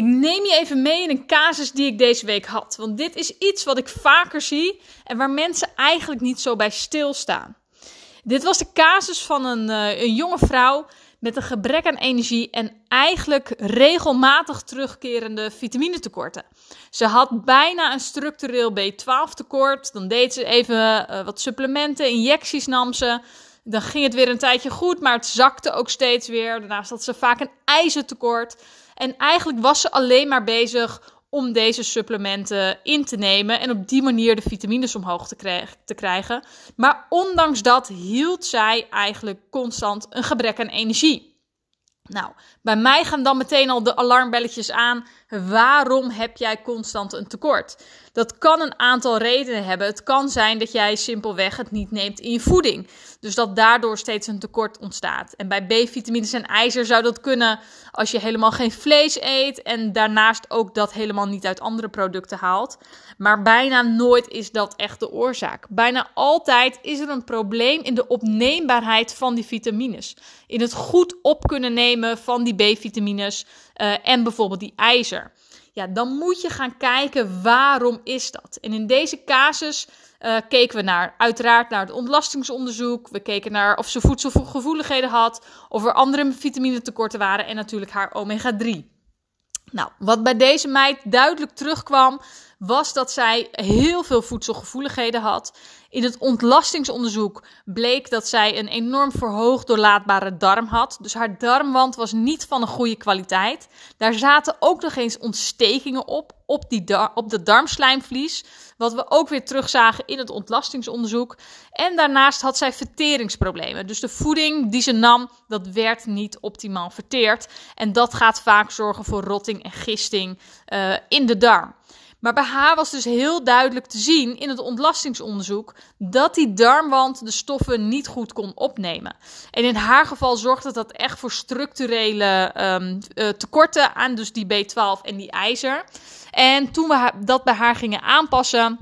Ik neem je even mee in een casus die ik deze week had. Want dit is iets wat ik vaker zie en waar mensen eigenlijk niet zo bij stilstaan. Dit was de casus van een, uh, een jonge vrouw met een gebrek aan energie en eigenlijk regelmatig terugkerende vitaminetekorten. Ze had bijna een structureel B12 tekort. Dan deed ze even uh, wat supplementen, injecties nam ze. Dan ging het weer een tijdje goed, maar het zakte ook steeds weer. Daarnaast had ze vaak een ijzertekort. En eigenlijk was ze alleen maar bezig om deze supplementen in te nemen en op die manier de vitamines omhoog te, te, krijgen. Maar ondanks dat hield zij eigenlijk constant een gebrek aan energie. Nou, bij mij gaan dan meteen al de alarmbelletjes aan. Waarom heb jij constant een tekort? Dat kan een aantal redenen hebben. Het kan zijn dat jij simpelweg het niet neemt in je voeding. Dus dat daardoor steeds een tekort ontstaat. En bij B-vitamines en ijzer zou dat kunnen als je helemaal geen vlees eet. En daarnaast ook dat helemaal niet uit andere producten haalt. Maar bijna nooit is dat echt de oorzaak. Bijna altijd is er een probleem in de opneembaarheid van die vitamines. In het goed op kunnen nemen van die B-vitamines uh, en bijvoorbeeld die ijzer. Ja, dan moet je gaan kijken waarom is dat. En in deze casus uh, keken we naar, uiteraard naar het ontlastingsonderzoek. We keken naar of ze voedselgevoeligheden had, of er andere vitaminetekorten waren en natuurlijk haar omega-3. Nou, wat bij deze meid duidelijk terugkwam, was dat zij heel veel voedselgevoeligheden had. In het ontlastingsonderzoek bleek dat zij een enorm verhoogd doorlaatbare darm had. Dus haar darmwand was niet van een goede kwaliteit. Daar zaten ook nog eens ontstekingen op, op, die op de darmslijmvlies. Wat we ook weer terugzagen in het ontlastingsonderzoek. En daarnaast had zij verteringsproblemen. Dus de voeding die ze nam, dat werd niet optimaal verteerd. En dat gaat vaak zorgen voor rotting en gisting uh, in de darm. Maar bij haar was dus heel duidelijk te zien in het ontlastingsonderzoek dat die darmwand de stoffen niet goed kon opnemen. En in haar geval zorgde dat echt voor structurele um, tekorten aan dus die B12 en die ijzer. En toen we dat bij haar gingen aanpassen,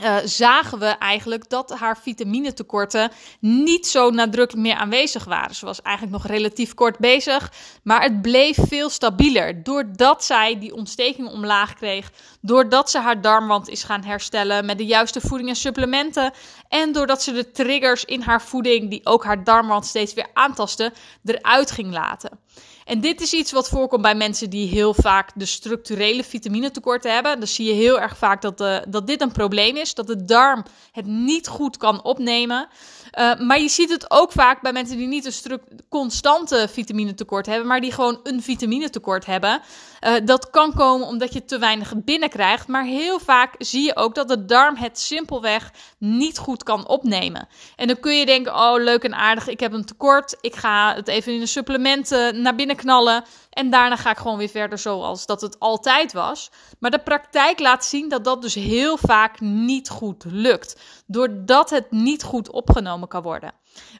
uh, zagen we eigenlijk dat haar vitaminetekorten niet zo nadrukkelijk meer aanwezig waren. Ze was eigenlijk nog relatief kort bezig, maar het bleef veel stabieler. Doordat zij die ontsteking omlaag kreeg, doordat ze haar darmwand is gaan herstellen met de juiste voeding en supplementen. En doordat ze de triggers in haar voeding, die ook haar darmwand steeds weer aantasten, eruit ging laten. En dit is iets wat voorkomt bij mensen die heel vaak de structurele vitaminetekorten hebben. Dan zie je heel erg vaak dat, de, dat dit een probleem is, dat de darm het niet goed kan opnemen. Uh, maar je ziet het ook vaak bij mensen die niet een constante vitaminetekort hebben, maar die gewoon een vitaminetekort hebben. Uh, dat kan komen omdat je te weinig binnenkrijgt. Maar heel vaak zie je ook dat de darm het simpelweg niet goed kan opnemen. En dan kun je denken: oh, leuk en aardig, ik heb een tekort. Ik ga het even in een supplement naar binnen knallen. En daarna ga ik gewoon weer verder zoals dat het altijd was. Maar de praktijk laat zien dat dat dus heel vaak niet goed lukt. Doordat het niet goed opgenomen kan worden.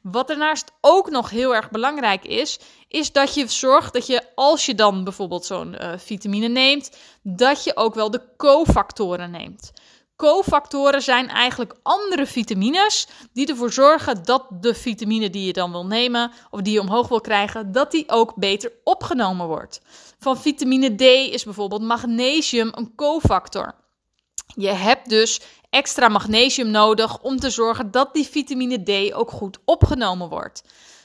Wat daarnaast ook nog heel erg belangrijk is, is dat je zorgt dat je, als je dan bijvoorbeeld zo'n uh, vitamine neemt, dat je ook wel de cofactoren neemt. Cofactoren zijn eigenlijk andere vitamines die ervoor zorgen dat de vitamine die je dan wil nemen of die je omhoog wil krijgen, dat die ook beter opgenomen wordt. Van vitamine D is bijvoorbeeld magnesium een cofactor. Je hebt dus extra magnesium nodig om te zorgen dat die vitamine D ook goed opgenomen wordt.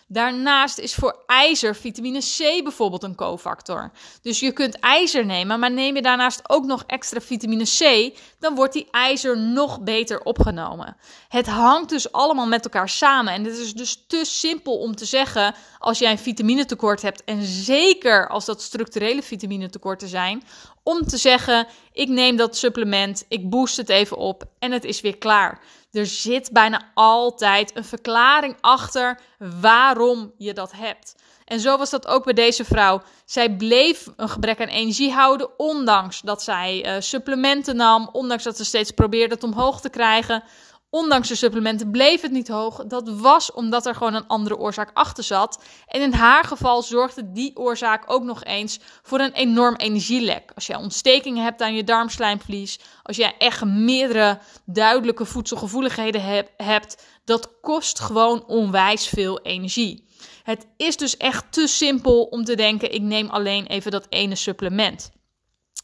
Daarnaast is voor ijzer vitamine C bijvoorbeeld een cofactor. Dus je kunt ijzer nemen, maar neem je daarnaast ook nog extra vitamine C, dan wordt die ijzer nog beter opgenomen. Het hangt dus allemaal met elkaar samen. En het is dus te simpel om te zeggen als jij een vitaminetekort hebt, en zeker als dat structurele vitaminetekorten zijn, om te zeggen: ik neem dat supplement, ik boost het even op en het is weer klaar. Er zit bijna altijd een verklaring achter waarom je dat hebt. En zo was dat ook bij deze vrouw. Zij bleef een gebrek aan energie houden, ondanks dat zij uh, supplementen nam, ondanks dat ze steeds probeerde het omhoog te krijgen. Ondanks de supplementen bleef het niet hoog. Dat was omdat er gewoon een andere oorzaak achter zat. En in haar geval zorgde die oorzaak ook nog eens voor een enorm energielek. Als je ontstekingen hebt aan je darmslijmvlies, als jij echt meerdere duidelijke voedselgevoeligheden hebt, dat kost gewoon onwijs veel energie. Het is dus echt te simpel om te denken: ik neem alleen even dat ene supplement.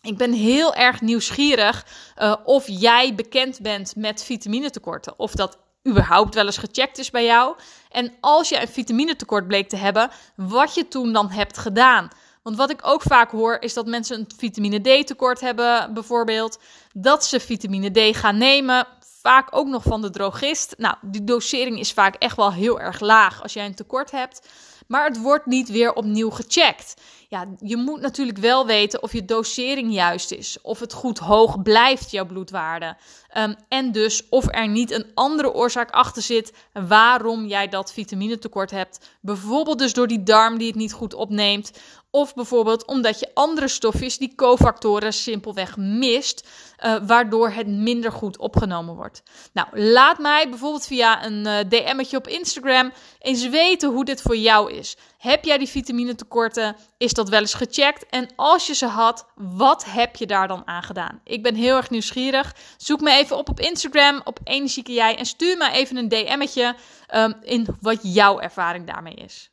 Ik ben heel erg nieuwsgierig uh, of jij bekend bent met vitaminetekorten. Of dat überhaupt wel eens gecheckt is bij jou. En als je een vitaminetekort bleek te hebben, wat je toen dan hebt gedaan. Want wat ik ook vaak hoor, is dat mensen een vitamine D tekort hebben, bijvoorbeeld. Dat ze vitamine D gaan nemen. Vaak ook nog van de drogist. Nou, die dosering is vaak echt wel heel erg laag als jij een tekort hebt. Maar het wordt niet weer opnieuw gecheckt. Ja, je moet natuurlijk wel weten of je dosering juist is. Of het goed hoog blijft, jouw bloedwaarde. Um, en dus of er niet een andere oorzaak achter zit waarom jij dat vitaminetekort hebt. Bijvoorbeeld dus door die darm die het niet goed opneemt. Of bijvoorbeeld omdat je andere stofjes, die cofactoren, simpelweg mist, uh, waardoor het minder goed opgenomen wordt. Nou, laat mij bijvoorbeeld via een uh, DM'tje op Instagram eens weten hoe dit voor jou is. Heb jij die vitaminetekorten? Is dat wel eens gecheckt? En als je ze had, wat heb je daar dan aan gedaan? Ik ben heel erg nieuwsgierig. Zoek me even op op Instagram, op Energieke Jij, en stuur me even een DM'tje um, in wat jouw ervaring daarmee is.